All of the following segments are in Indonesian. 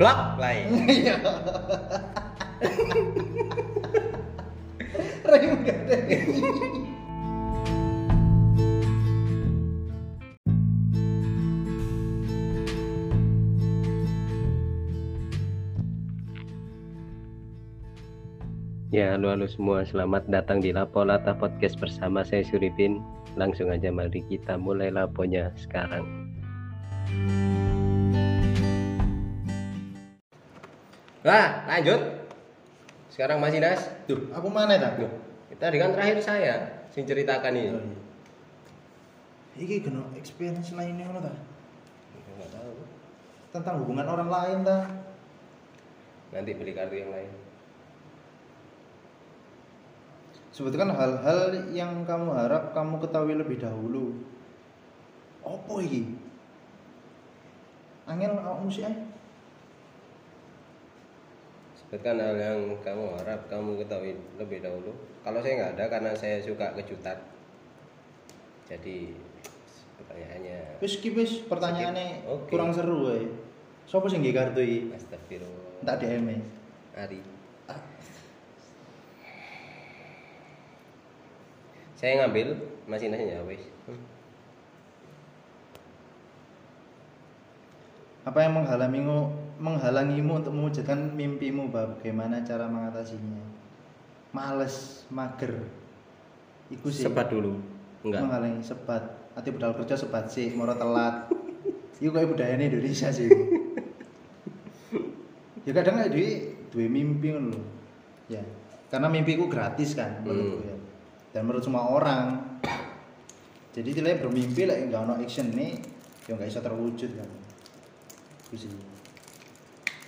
blok lain Rayu gede. Ya, halo halo semua, selamat datang di Lapo Lata Podcast bersama saya Suripin. Langsung aja mari kita mulai laponya sekarang. Wah, lanjut. Sekarang masih Nas. Duh, aku mana ta? Duh, tadi kan terakhir saya sing ceritakan ini. Oh, iya. Iki kena experience lainnya ngono ta? Tahu. Tentang hubungan orang lain ta? Nanti beli kartu yang lain. Sebutkan hal-hal yang kamu harap kamu ketahui lebih dahulu. Apa iki? Angel awakmu sih? Sebutkan hal yang kamu harap kamu ketahui lebih dahulu. Kalau saya nggak ada karena saya suka kejutan. Jadi pertanyaannya Wis skip wis pertanyaannya Oke. kurang seru wae. Sopo sing nggih kartu iki? Astagfirullah. Tak DM -e. Ari. Saya ngambil masih nanya wis. Apa yang menghalangimu menghalangimu untuk mewujudkan mimpimu bagaimana cara mengatasinya? Males, mager. Iku sih. Sebat dulu. Enggak. Menghalangi sebat. Ati budal kerja sebat sih, moro telat. Iku kayak budayanya Indonesia sih. ya kadang ada duwe duwe mimpi lho. Ya. Karena mimpiku gratis kan menurutku Hmm. ya. Dan menurut semua orang. Jadi dia bermimpi lah nggak ono action nih, ya nggak bisa terwujud kan. Itu sih.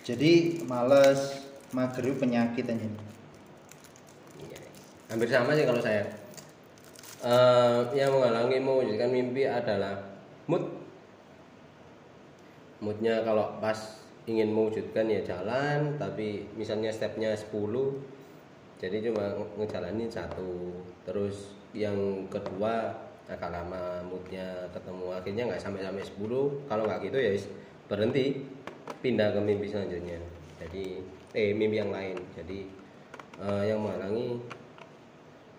Jadi males, mager penyakit aja. Iya. Hampir sama sih kalau saya. Eh, yang menghalangi mewujudkan mimpi adalah mood. Moodnya kalau pas ingin mewujudkan ya jalan, tapi misalnya stepnya 10 jadi cuma nge- ngejalanin satu. Terus yang kedua agak lama moodnya ketemu akhirnya nggak sampai sampai 10 kalau nggak gitu ya berhenti pindah ke mimpi selanjutnya. Jadi eh mimpi yang lain. Jadi eh, yang menghalangi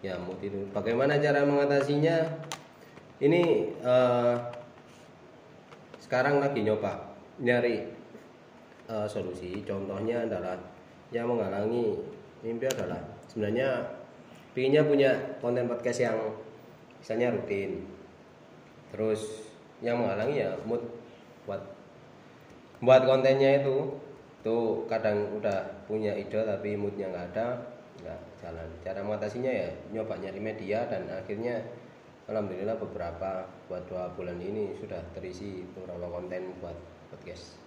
ya mood itu bagaimana cara mengatasinya? Ini eh, sekarang lagi nyoba nyari eh, solusi. Contohnya adalah yang menghalangi mimpi adalah sebenarnya pinginnya punya konten podcast yang misalnya rutin. Terus yang menghalangi ya mood buat buat kontennya itu tuh kadang udah punya ide tapi moodnya nggak ada nggak jalan cara mengatasinya ya nyoba nyari media dan akhirnya alhamdulillah beberapa buat dua bulan ini sudah terisi beberapa konten buat podcast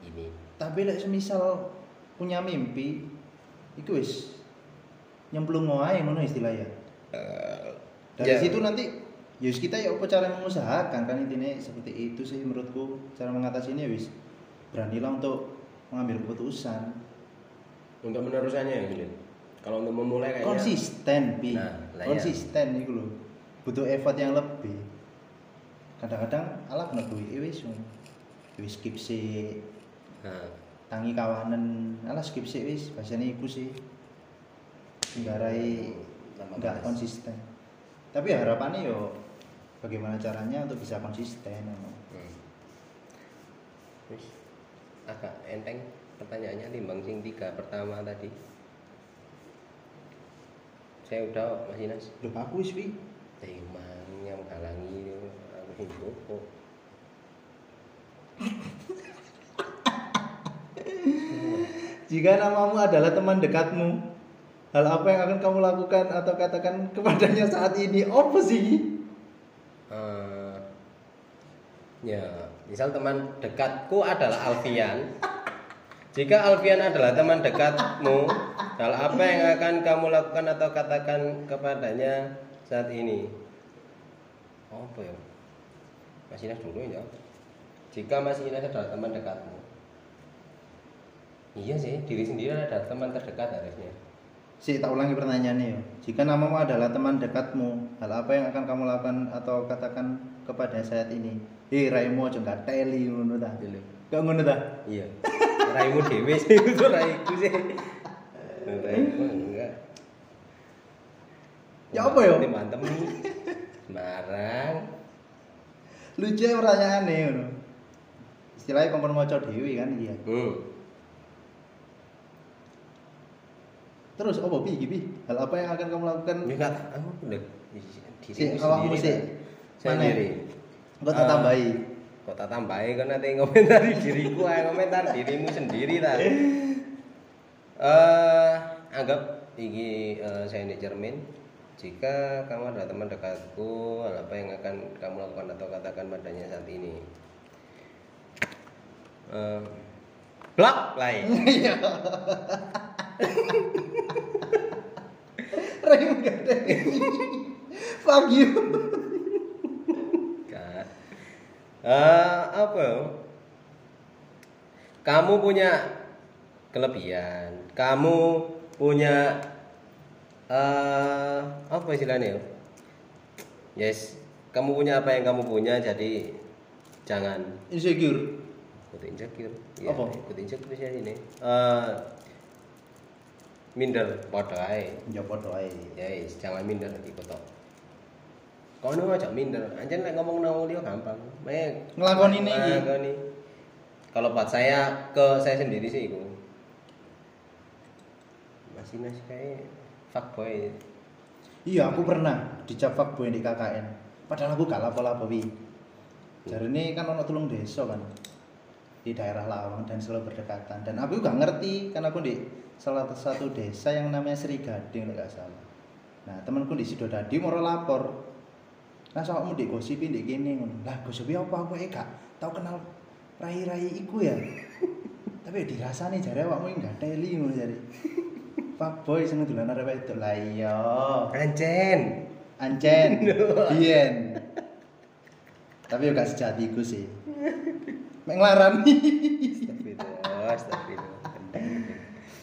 ini Tapi lek semisal punya mimpi, iku wis nyemplung wae ngono istilahnya. Dari ya. situ nanti Yus kita ya apa cara mengusahakan kan intinya seperti itu sih menurutku cara mengatasinya wis beranilah untuk mengambil keputusan. Untuk menerusannya ya Lin. kalau untuk memulai kayaknya konsisten pi. Nah, ya. konsisten itu loh. Butuh effort yang lebih. Kadang-kadang alah kena duit wis wis skip sih nah, tangi kawanan. Alah skip sih wis. Bahasanya iku sih. Nggarai nggak konsisten. Tapi harapannya yo bagaimana caranya untuk bisa konsisten. Hmm. Agak enteng pertanyaannya timbang sing tiga pertama tadi. Saya udah Mas Inas. Loh aku wis pi Timbang yang menghalangi aku sing cukup. jika namamu adalah teman dekatmu hal apa yang akan kamu lakukan atau katakan kepadanya saat ini apa sih Eh, ya, misal teman dekatku adalah Alfian. Jika Alfian adalah teman dekatmu, hal apa yang akan kamu lakukan atau katakan kepadanya saat ini? Apa ya? Mas Inas dulu ya. Jika Mas Inas adalah teman dekatmu, iya sih, diri sendiri adalah teman terdekat harusnya. sih tak ulangi pertanyaannya ya jika namamu adalah teman dekatmu hal apa yang akan kamu lakukan atau katakan kepada saat ini eh raimu aja nggak teli ngono ta gak ngono ta? Iya. raimu dewe sih itu raiku sih. Raiku enggak. Ya apa ya? Mantem Semarang. Lucu ya pertanyaannya ngono. Istilahnya kompon maca dewi kan iya. Hmm. terus apa bi Bi? hal apa yang akan kamu lakukan? Ini enggak. Aku udah Si, dirimu awakmu sendiri sih. Mana? Sendiri engko tak Ah. tambahi? Kok nanti ngomentari diriku ayo komentar dirimu sendiri ta eh anggap iki eh, saya ini cermin. Jika kamu adalah teman dekatku hal apa yang akan kamu lakukan atau katakan padanya saat ini? Eh, blok lain. Iya. Rayu gak ada. Fuck you Enggak. Eh, apa ya? Kamu punya kelebihan. Kamu punya eh apa istilahnya? ya? Yes, kamu punya apa yang kamu punya jadi jangan insecure ikut insecure. Ya, Apa? ikut insecure sih ini. Eh minder padha ae. ya podo ae Yes, jangan minder ikut tok. Kono aja minder, anjen nek ngomong nang dia gampang. Mek Nglakoni ini nglakoni. Kalau buat saya ke saya sendiri sih itu. Masih masih kayak fuckboy. iya aku pernah dicap fuckboy di KKN padahal aku gak lapo-lapo wi ini kan ono tulung desa kan di daerah Lawang dan selalu berdekatan dan aku gak ngerti karena aku di salah satu desa yang namanya Sri Gading gak salah. Nah temanku di Sidodadi mau lapor. Nah sama di gosipi di gini ngono. Lah gosipi apa aku eh gak tau kenal rai-rai iku ya. Tapi ya dirasani jare awakmu enggak teli ngono jare. Pak boy seneng dolan arep wedok. Lah iya. Ancen. Ancen. Biyen. Tapi yo gak sejatiku sih. Mek nglarani. Astagfirullah, astagfirullah.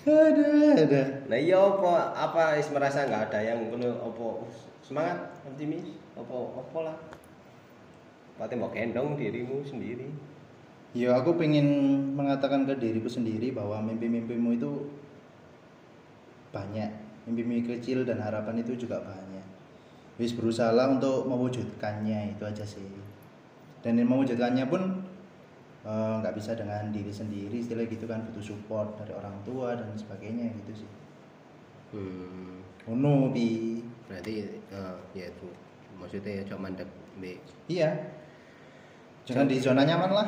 Aduh, aduh. Nah iya apa apa is merasa nggak ada yang ngono apa semangat optimis apa apa lah. Pati mau gendong dirimu sendiri. Ya aku pengen mengatakan ke diriku sendiri bahwa mimpi-mimpimu itu banyak. Mimpi-mimpi kecil dan harapan itu juga banyak. Wis berusaha untuk mewujudkannya itu aja sih. Dan yang mewujudkannya pun eh, nggak bisa dengan diri sendiri, istilah gitu kan butuh support dari orang tua dan sebagainya gitu sih. Hmm. Ngono pi. Berarti eh, ya itu maksudnya ya cuma mandek be Iya. Jangan di zona nyaman lah.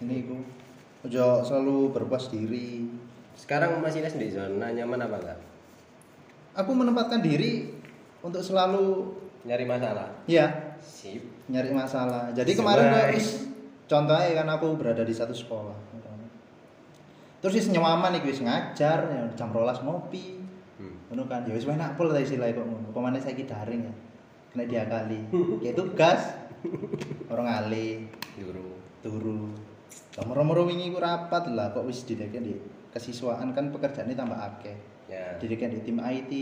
Ini ku. Ojo selalu berpuas diri. Sekarang masih les di zona nyaman apa enggak? Aku menempatkan diri untuk selalu Nyari masalah. ya Sip. nyari masalah. Jadi Sesuai. kemarin kok wis contohnya kan aku berada di satu sekolah. Terus wis nyaman iki wis ngajar jam rolas ngopi. Ngono kan. Ya wis enak pol ta istilahnya kok ngono. Pemane saiki daring ya. Kena diakali. Kayak tugas. Orang ali. Dulu. turu nomor-nomor wingi ku rapat lah kok wis didekek di kesiswaan kan pekerjaannya tambah akeh Ya. didekek di tim IT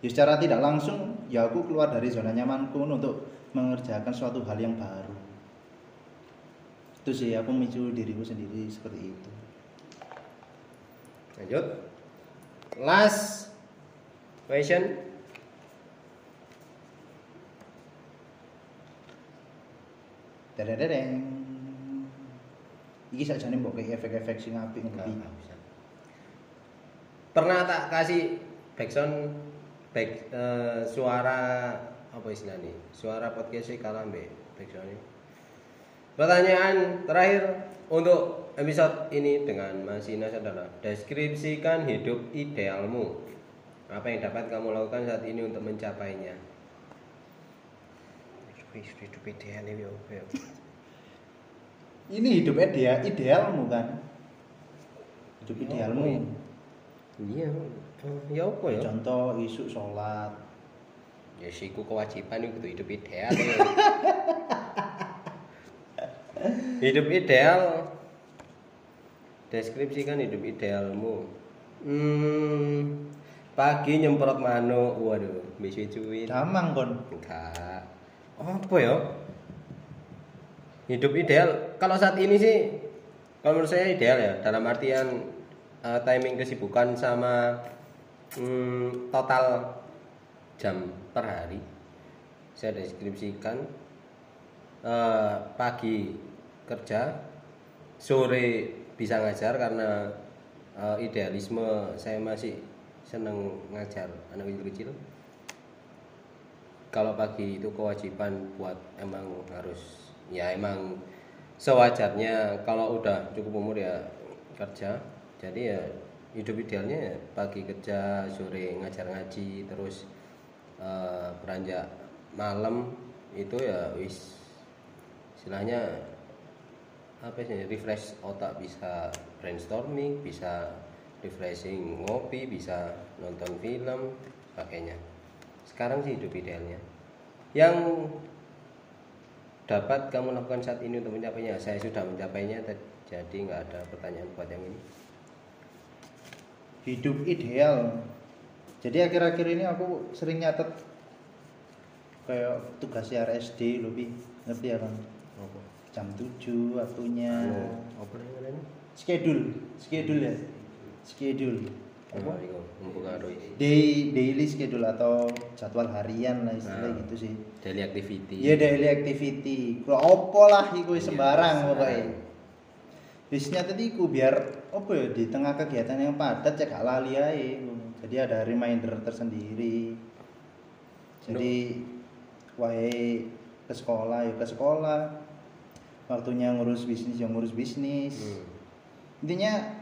ya secara tidak langsung ya aku keluar dari zona nyamanku untuk mengerjakan suatu hal yang baru itu sih aku memicu diriku sendiri seperti itu Lanjut. Last question. Dedeng. Iki sakjane mbok kayak efek-efek sing apik enggak bisa. Pernah tak kasih backsound back eh, suara apa istilahnya? Suara podcast sih kalah mbek backsoundnya. Pertanyaan terakhir untuk episode ini dengan Mas Inas adalah deskripsikan hidup idealmu. Apa yang dapat kamu lakukan saat ini untuk mencapainya? Hidup, ideal ini hidup ideal idealmu kan? Hidup Ya, idealmu. Iya, eh, ya apa ya? Contoh isu sholat. Ya sih, ku kewajiban itu hidup ideal. ya. hidup ideal. Deskripsikan hidup idealmu. Hmm, pagi nyemprot manuk, waduh, bisa cuit. Damang kon. Enggak. Apa ya? Hidup ideal. Kalau saat ini sih kalau menurut saya ideal ya dalam artian eh, timing kesibukan sama hmm, total jam per hari saya deskripsikan eh, pagi kerja sore bisa ngajar karena eh, idealisme saya masih seneng ngajar anak kecil-kecil kalau pagi itu kewajiban buat emang harus ya emang sewajarnya kalau udah cukup umur ya kerja. Jadi ya hidup idealnya ya pagi kerja sore ngajar ngaji terus eh, beranjak malam itu ya wis. Istilahnya apa sih refresh otak bisa brainstorming bisa refreshing ngopi bisa nonton film pakainya. Sekarang sih hidup idealnya. Yang dapat kamu lakukan saat ini untuk mencapainya saya sudah mencapainya jadi nggak ada pertanyaan buat yang ini? Hidup ideal. Jadi akhir-akhir ini aku sering nyatet kayak tugas RSD lebih ngerti ya kan jam 7 waktunya. Oh, schedule schedule ya schedule apa harus day daily schedule atau jadwal harian lah istilahnya Nah. gitu sih daily activity Iya daily activity. Kalau opo lah iku Iya, sembarang pokoknya. Wis tadi iku biar opo ya di tengah kegiatan yang padat cek gak lali ngono. Jadi ada reminder tersendiri. Jadi wae ke sekolah ya ke sekolah. Waktunya ngurus bisnis ya ngurus bisnis. Hmm. Intinya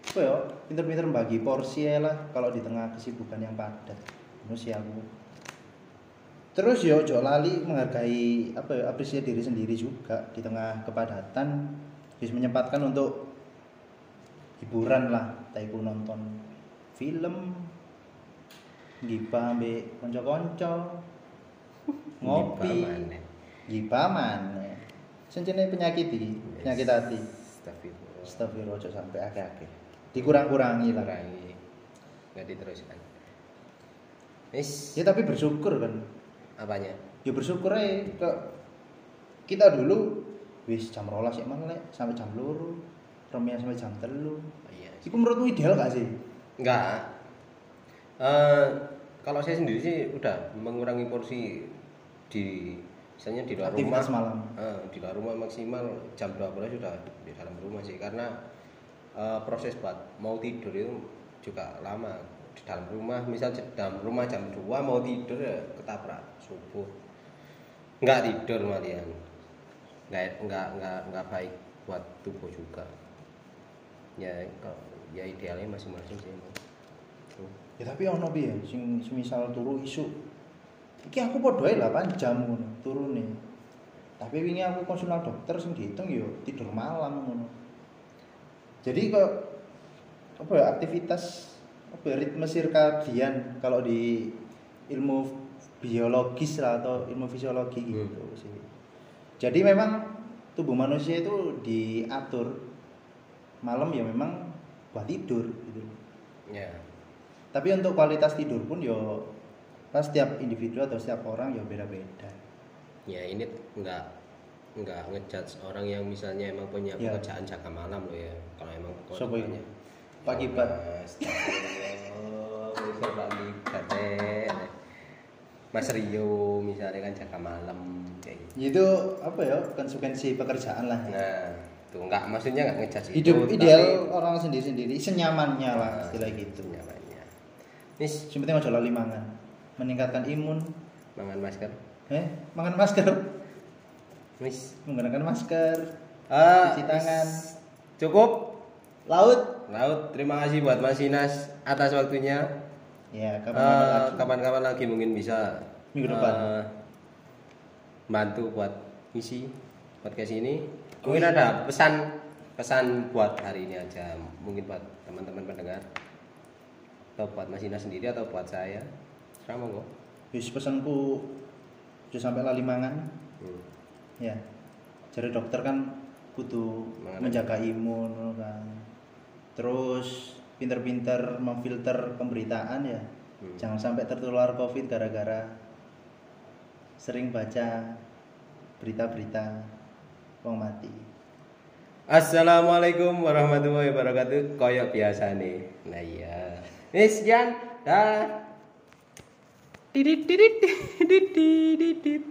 apa ya? Pinter-pinter bagi porsi ae lah kalau di tengah kesibukan yang padat. Ngono sih aku. Terus yo ojo lali menghargai apa ya apresiasi diri sendiri juga di tengah kepadatan bisa menyempatkan untuk hiburan lah taiku nonton film gibah ambek kanca-kanca ngopi maneh sing jenenge penyakit iki penyakit hati Astagfirullah. Astagfirullah ojo sampai akeh-akeh dikurang-kurangi lah Kurangi. nggak diteruskan. Wis, ya tapi bersyukur kan apanya? Ya bersyukur aja ke kita dulu wis jam rolas ya mana sampai jam luru remnya sampai jam telu. Oh, iya itu menurutmu ideal gak sih? Enggak. Eh, kalau saya sendiri sih udah mengurangi porsi di misalnya di luar rumah. aktivitas malam. Eh, di luar rumah maksimal jam 12 sudah di dalam rumah sih. Karena eh, proses buat mau tidur itu juga lama. Di dalam rumah misal di dalam rumah jam 2 mau tidur ya ketaprak subuh. Nggak tidur malian. Nggak nggak nggak nggak baik buat tubuh juga. Ya ya idealnya masing-masing sih ya tapi ono piye? Sing semisal turu isu iki aku podo ae 8 jam ngono turune. Tapi wingi aku konsultan dokter sing dihitung yo tidur malam ngono jadi kok apa ya aktivitas apa ya, ritme sirkadian kalau di ilmu biologis lah atau ilmu fisiologi gitu Hmm. sih. Jadi memang tubuh manusia itu diatur malam ya memang buat tidur gitu. Ya. Tapi untuk kualitas tidur pun yo pas setiap individu atau setiap orang ya beda-beda. Ya ini nggak nggak ngejudge orang yang misalnya emang punya Ya. pekerjaan jaga malam loh ya kalau emang itu? kewajibannya. Pak Gibat, eh. Mas Rio misalnya kan jaga malam kayak gitu. itu apa ya konsekuensi pekerjaan lah ya. Nah, tuh nggak maksudnya nggak ngejudge hidup itu, ideal tapi- orang sendiri-sendiri senyamannya lah Nah, istilah gitu senyamannya. Nis, yang penting aja lali mangan meningkatkan imun mangan masker. eh makan masker Nis. menggunakan masker Ah, Cuci tangan. Cukup. laut Laut, terima kasih buat Mas Inas atas waktunya. ya Eh, kapan-kapan lagi. kapan-kapan lagi mungkin bisa Minggu depan. eh, bantu buat isi podcast ini. Oh, Mungkin iya. ada pesan pesan buat hari ini aja, mungkin buat teman-teman pendengar atau buat Mas Inas sendiri atau buat saya. Serah monggo. Wis pesanku aja sampai lali mangan Hmm. Ya jadi dokter kan butuh Mangan. menjaga imun kan terus pinter-pinter memfilter pemberitaan ya Hmm. jangan sampai tertular covid gara-gara sering baca berita-berita wong mati Assalamualaikum warahmatullahi wabarakatuh. Koyok biasa nih. Nah iya. Ini sekian. Dah. Didit didit didit didit.